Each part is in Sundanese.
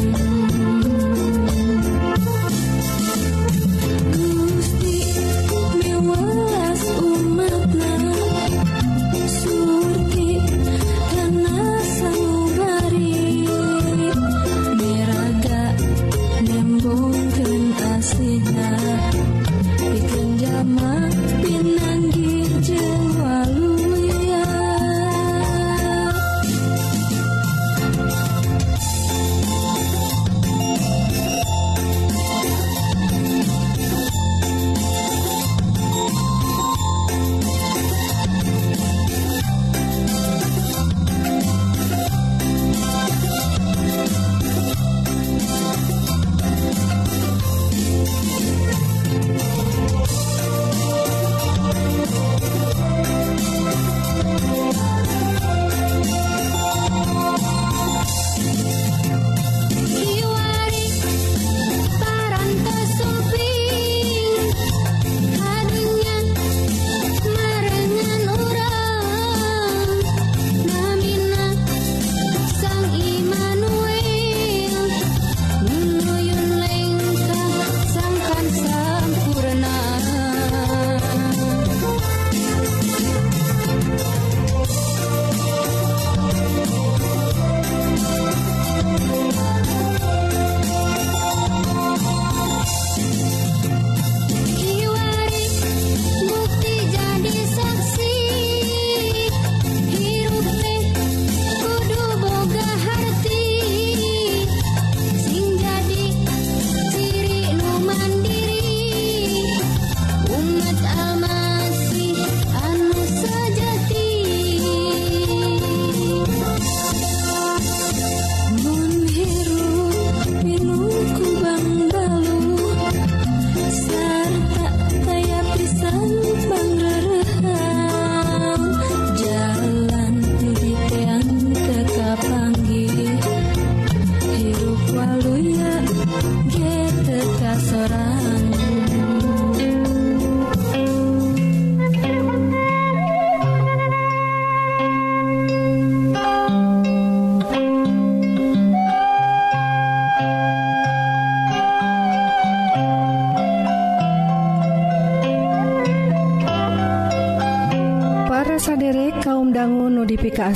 sun.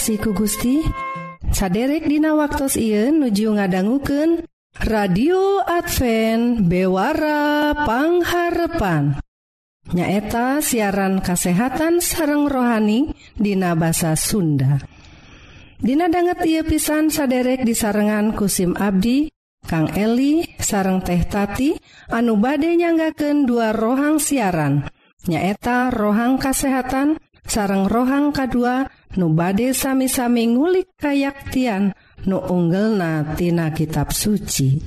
kasih ku Gusti. Saderek dina waktu Ieu nuju ngadangguken radio Advent bewarapangharepan nyaeta siaran kasehatan sareng rohani Dina bahasa Sunda. Dina banget ia pisan saderek di sarengan kusim Abdi Kang Eli sareng teh tati anu bade nyanggaken dua rohang siaran. Nyaeta rohang kasehatan sareng rohang K2 nu bade sami-sami ngulik kayaktian nu unggelnatina kitab suci.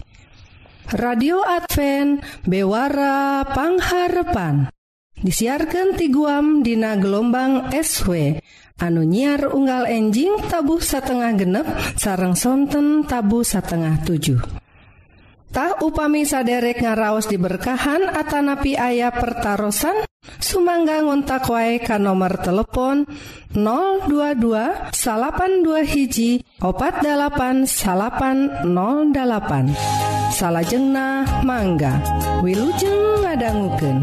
Radio Advent bewarapangharpan disiarkan ti guam dina gelombang SW anu nyiar unggal enjing tabuh satengah genep sarang sonten tabu satengah 7 Tah upami saderek ngaraos diberkahan Atanapi ayah pertaran Sumangga ngontak wae ka nomor telepon 022 salapan dua hiji opat dalapan salapan 08 salahjengna mangga Wilujeng ngadangguken.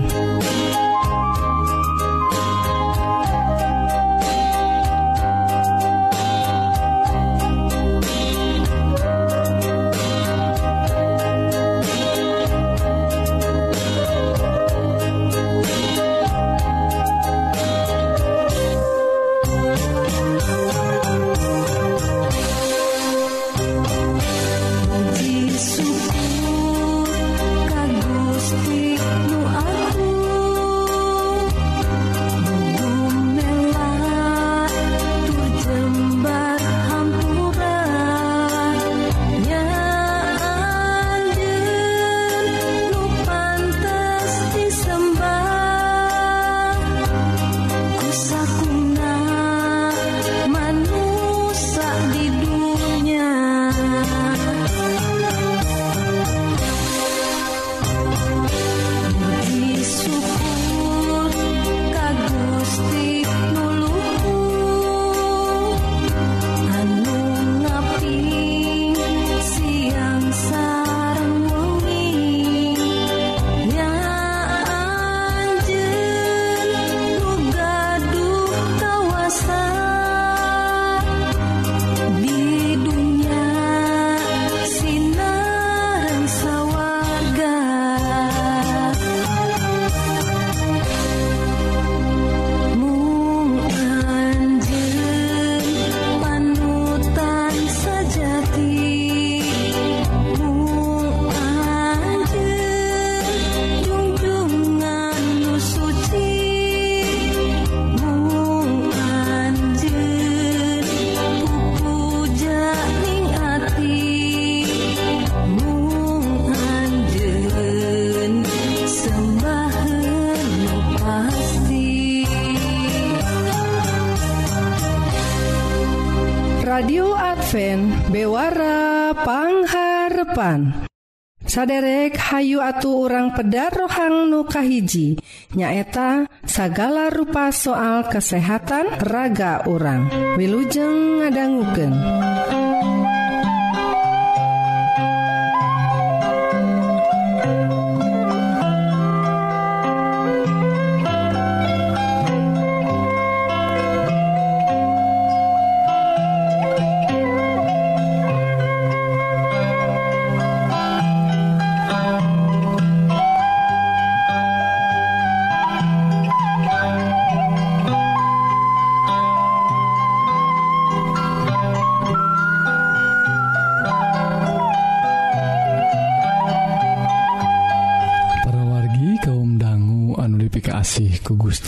saderek Hayu atu orang pedar rohang nukahiji nyaeta sagala rupa soal kesehatan raga orang wilujeng ngadangguken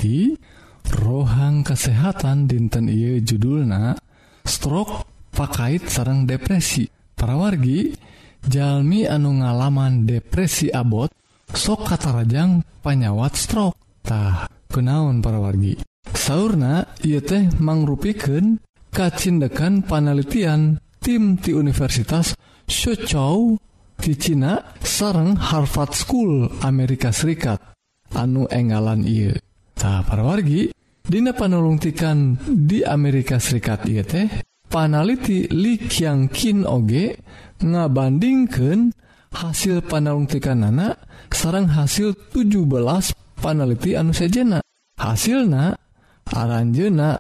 Gusti rohang kesehatan dinten I judulna stroke pakaiit sarang depresi. Parawargi Jalmi anu ngalaman depresi abot sok katarajang panyawat stroktah para wargi. Sauna ia teh mangrupiken kacindekan panelitian tim di Universitas Suzhou di Cina sareng Harvard School Amerika Serikat. Anu enggalan ia para parwargi Dina panelungtikan di Amerika Serikat Iye teh panaliti Likyangkin oge ngabandingkan hasil panelungtikan anak sarang hasil 17 panaliti anu sejena. Hasilna aranjena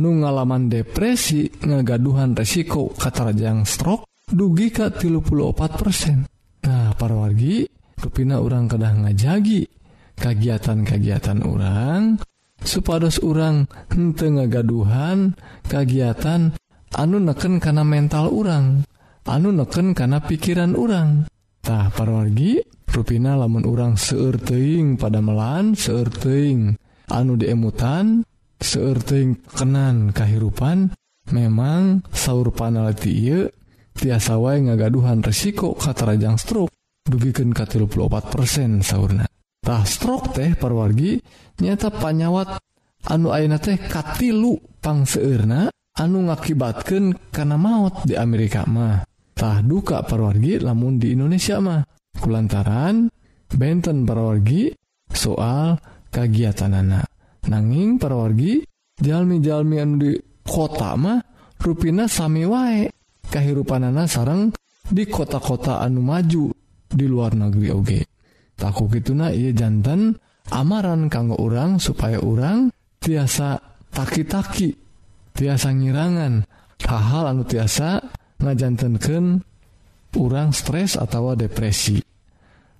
nu ngalaman depresi ngagaduhan resiko katarajang stroke dugi ka 34% nah parwargi kepina orang kedah ngajagi kagiatan-kagiatan orang supados orang hente ngagaduhan kagiatan anu neken karena mental orang anu neken karena pikiran orangtah parwargi ruina lamun orang seerting pada melan seerting anu diemutan seerting kenan kahirupan memang sauur panalti tiasa wae ngagaduhan resiko katarajang stroke. Dugiken 34% sauna stroke teh parwargi nyata panyawat. Anu aina teh katilu pangseurna anu ngakibatkan karena maut di Amerika mah. Tah duka parwargi lamun di Indonesia mah. Kulantaran benten parwargi soal kagiatan anak nanging parwargi jalmi-jalmi anu di kota mah ruina sami wae. Kehidupan anak sarang di kota-kota anu maju di luar negeri oge. okay. takku gituna ia jantan amaran kanggo orang supaya orang tiasa taki-taki tiasa ngirangan. Hal-hal anu tiasa ngajantankan orang stres atau depresi.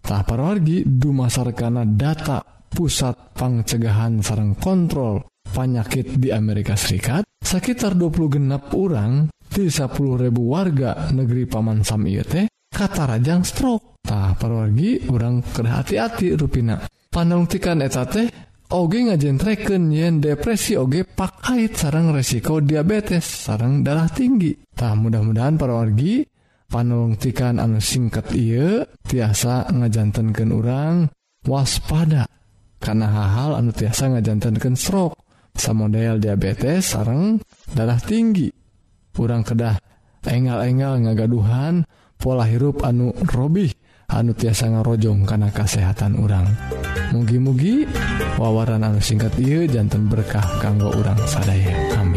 Tak parwargi dumasarkana data pusat pangcegahan sarang kontrol penyakit di Amerika Serikat sekitar 20 genap orang 30.000 warga negeri Paman Sam teh katarajang stroktah perwargi orang ke hati-hati ruina panungtikan eta teh Oge ngajentreken yen depresi oge pakaiit sarang resiko diabetes sarang darah tinggitah mudah-mudahan perwargi panungtikan anu singkat ia tiasa ngajantankan orang waspada karena hal-hal anu tiasa ngajantankan stroke. Sama model diabetes sarang darah tinggi. Kurang kedah engal-engal ngagaduhan dan pola hirup anu Robih anu tiasa ngarojong karena kesehatan urang. Mugi-mugi wawaran anu singkat Iu jantan berkah kanggo urang sadaya. Amin.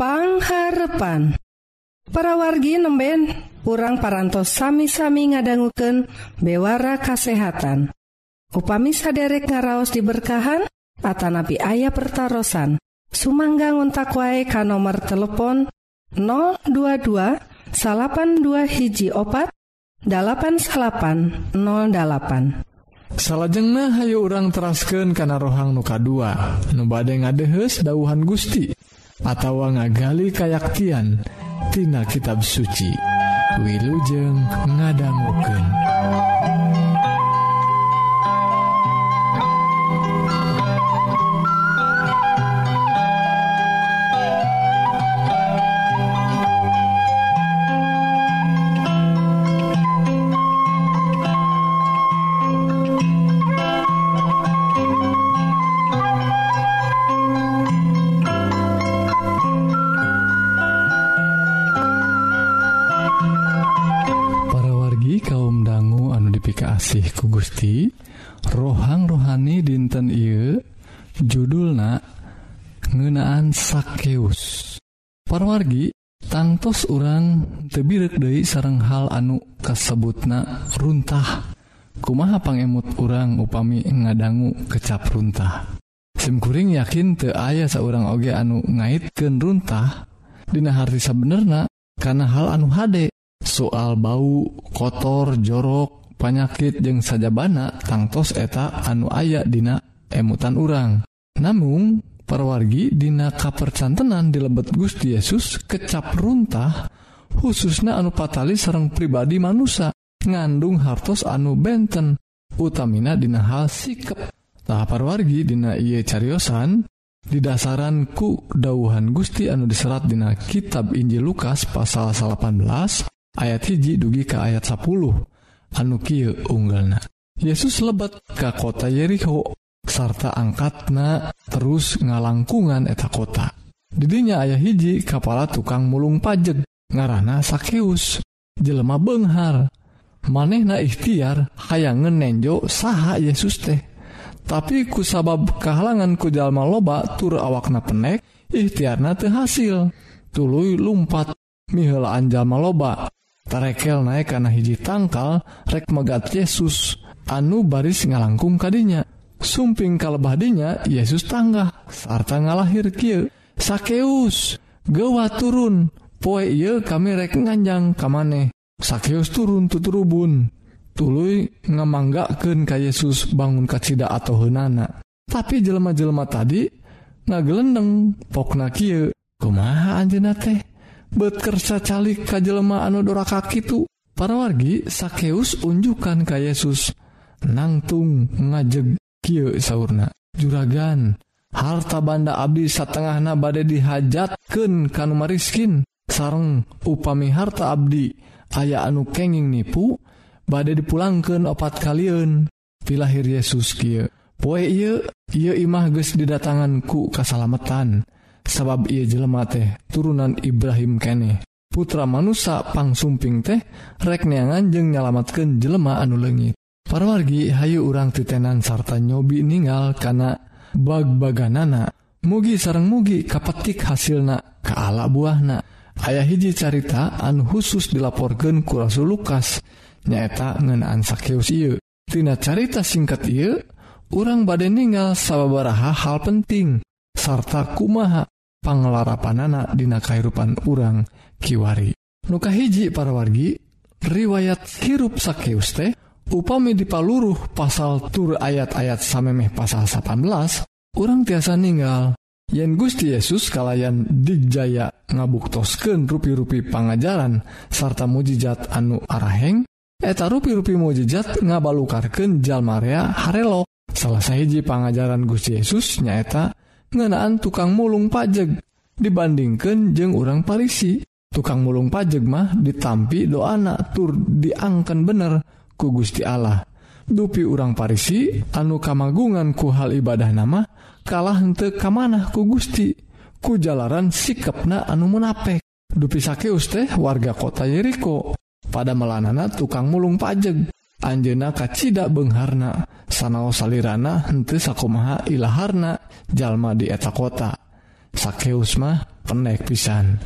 pangharepan para wargi nemben urang parantos sami-sami ngadangguken bewara kasehatan. Upami saderek ngaraos diberkahan Atanabi ayah pertaran Sumangga ngontak wae ka nomor telepon 022 dua hiji opat 8808 salahjengnah Hayu urang terasken kana rohang nuka 2 nubade ngadehes dauhan Gusti. atawa ngagali kayaktian tina kitab suci. Wilujeng ngadangguken Gusti rohang rohani dinten Ieu judulna ngenaan sakeus. Parwargi tangtos orang tebirek De sarang hal anu kasebutna runtah. Kumaha pangemut orang upami ngadanggu kecap runtah? Simkuring yakin te ayah seorang oge anu ngaitken runtah Dina hartisa benerna karena hal anu hade. Soal bau kotor jorok panyakit jeung sajabana tangtos eta anu aya dina emutan urang. Namun perwargi dina kapercantenan di lebet Gusti Yesus kecap runtah khususnya anu patali sarang pribadi manusia ngandung hartos anu benten utamina dina hal sikap tahap parwargi dina iye cariosan didasaran ku dauhan Gusti anu diserat dina kitab Injil Lukas pasal 18 ayat hiji dugi ke ayat 10 anu kieu unggalna Yesus lebat ka kota Yeriko sarta angkatna terus ngalangkungan eta kota. Didinya ayah hiji kepala tukang mulung pajeg ngarana sakeus jelema Benghar. Manehna ikhtiar hayangan nenjo saha Yesus teh. Tapi kusabab kehalangan kujallma loba tur awakna penek ikhtiarna teu hasil. Tuluy lumpat mihelaan jalma loba. tarekel naik karena hiji tangkal rek megat Yesus. Anu baris ngalangkung kadinya. Sumping kalebadinya Yesus tangga sarta ngalahir Ky sakeus gewa turun. Poe ye kami rek nganjang kamane. Sakeus turun tuturubun. Tulu ngemanggaken ka Yesus bangun kacita atau henana tapi jelema-jelema tadi ngagelendeng pokna Ky kumaha anjena teh? bekerja calik kajjelma anu doraka itu para wargi sakeus unjukan ka Yesus. Nangtung ngajeg Ky sauna juragan harta banda Abdi satengahna badai dihajatken kanumariskin sareng upami harta Abdi aya anu kenging nipu badai dipulangkan opat kalian pilahir Yesus Ky poie ia imah ge didatanganku kasalametan. sabab ia jelema teh turunan Ibrahim kene. Putra manusia pangsumping teh rekneangan jeng nyalamatkan jelema anu lengit para wargi Hayu urang titenan sarta nyobi ningal karena bag-baganana. Mugi sarang mugi kapetik hasilna keala buahna. Ayah hiji carita anu khusus dilaporkan ku Rasul Lukas nyaeta ngenaan sakeus ieu. Tina carita singkat ieu orang badai ningal sababaraha hal penting. sarta kumaha pangelarapanana dina kairupan urang kiwari. Nuka hiji para wargi riwayat hirup sakeus teh upami dipaluruh pasal tur ayat-ayat samemeh pasal 18 orang tiasa ninggal. Yen Gusti Yesus kalayan dijaya ngabuktosken rupi-rupi pangajaran sarta mujizat anu araheng eta rupi-rupi mujizat ngabalukarken Jalmarea Harelo salah sahiji pangajaran Gusti Yesus nyaeta ngenaan tukang mulung pajeg. Dibandingkan jeng orang Parisi. Tukang mulung pajeg mah ditampi doana tur diangkan bener ku Gusti Allah. Dupi urang Parisi anu kamagungan ku hal ibadah nama kalah hente kamanah ku Gusti. Ku jalaran sikapna anu munapek dupi sakeus teh warga kota Yeriko. Pada melanana tukang mulung pajeg. Anjena kacita Bengharna sanao salirana hente sakumaha ilaharna jalma di eta kota. Sakeusmah penek pisan.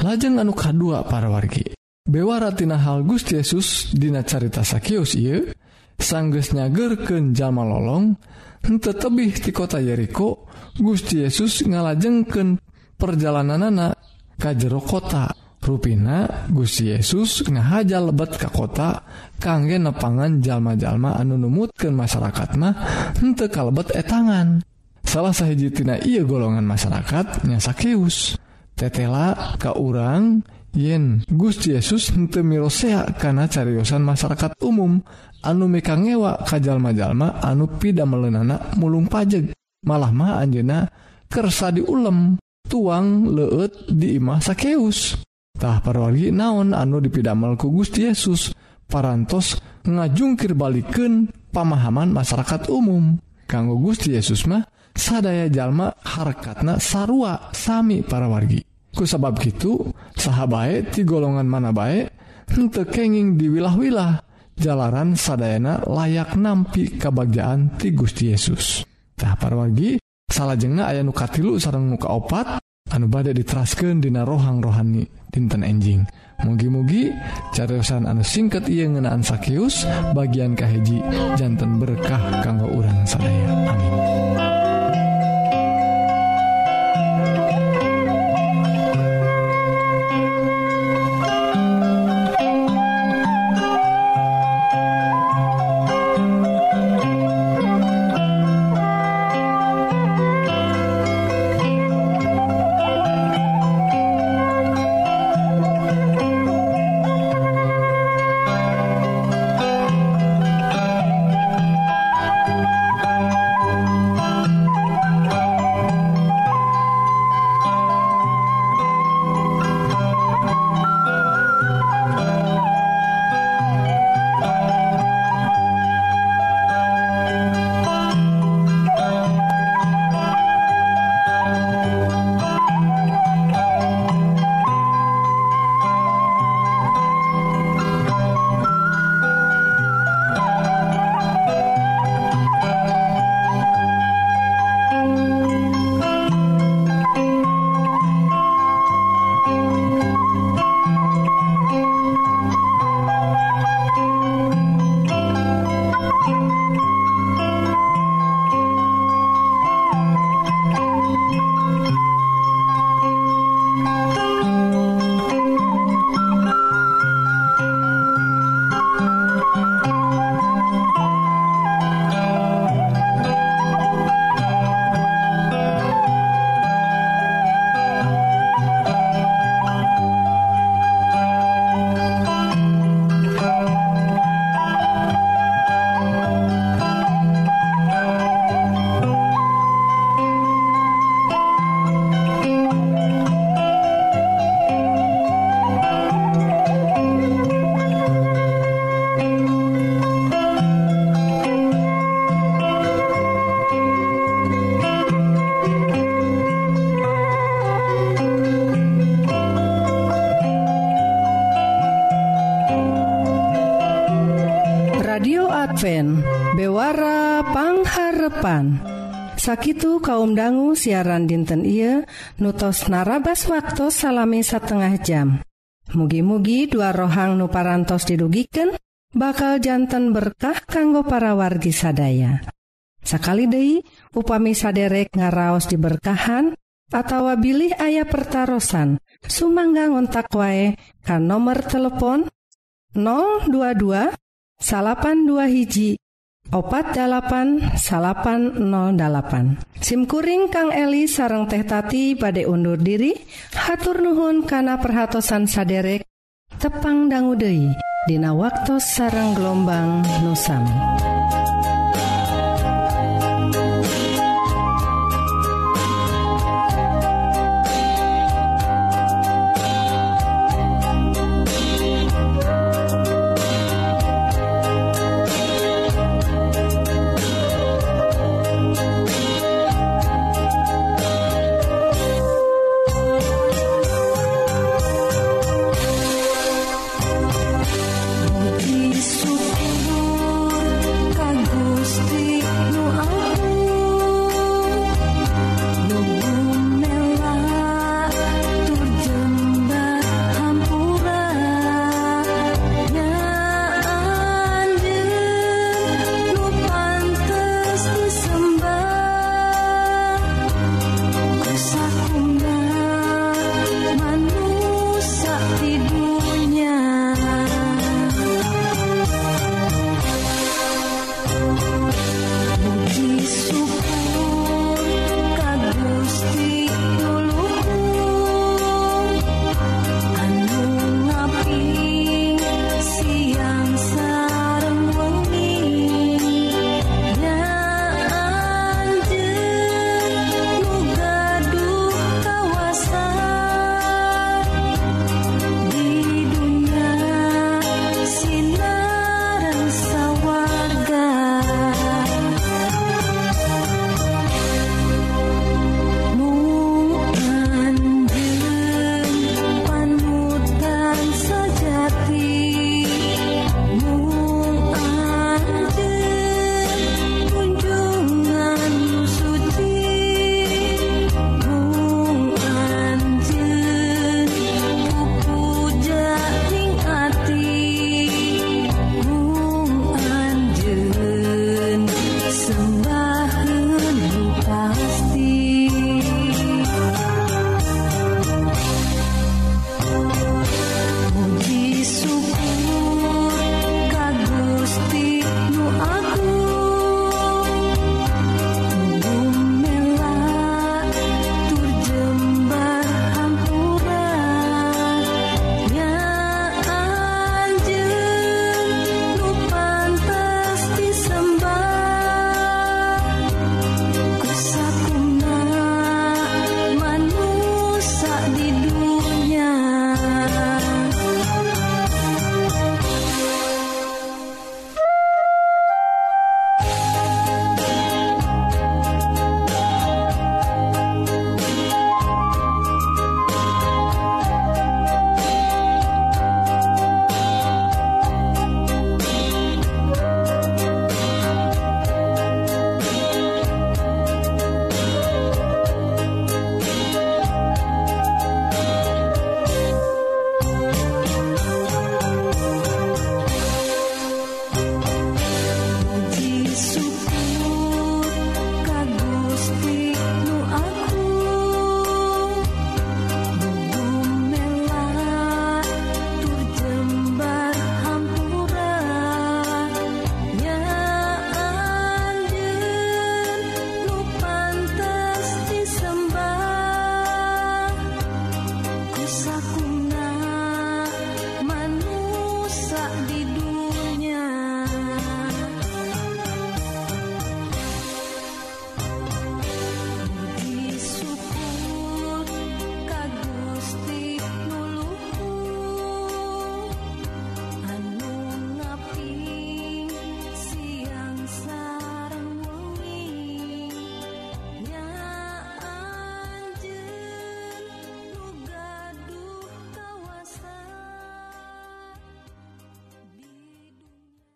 Lajeng anu kadua para wargi. Bewaratina hal Gusti Yesus dina carita sakeus ieu sanggeus nyagerkeun jalma lolong hente tebih ti kota Yeriko Gusti Yesus ngalajengken perjalanan anak kajero kota. Ruina Gusti Yesus ngahaja lebet ke kota kangge nepangan jalma-jalma anu numutkan masyarakat mah henteu kalebet etangan. Salah sahijitina ia golongan masyarakat nyasakeus tetela ka urang yen Gusti Yesus henteu mirosea karena cariyosan masyarakat umum anu meka ngewa kajallma-jalma anu pida melenanak mulung pajeg. Malah mah anjena kersa diulem tuang leut di imah sakeus. tah parwargi naon? Anu dipidamel ku Gusti Yesus. Parantos ngajungkir balikken pamahaman masyarakat umum. Kanggo Gusti Yesus mah sadaya jalma harkatna sarua sami para wargi ku sabab gitu sahabat ti golongan mana baik henteu kenging di wilah-wilah jalaran sadayana layak nampi kebagjaan ti Gusti Yesus. Tah para wargi salah jengah aya nu katilu sareng muka opat anu badai diteraskan dina rohang rohani dinten enjing mugi-mugi cariusan anu singkat ia ngenaan sakius bagian kahiji jantan berkah kanggo urang sadaya. Amin. Sakitu kaum dangu siaran dinten Ieu nutos narabas waktu salami setengah jam. Mugi-mugi dua rohang nuparantos didugiken bakal jantan berkah kanggo para wargi sadaya. Sakali Dei upami saderek ngaraos diberkahan atawa bilih ayah pertaran Sumangga ngontak wae kan nomor telepon 022 salapan dua hiji 08 SIMkuring Kang Eli sareng tehtati badai undur diri hatur Nuhun kana perhatsan saderek tepang danggudehi Dina waktu sarang gelombang nusami.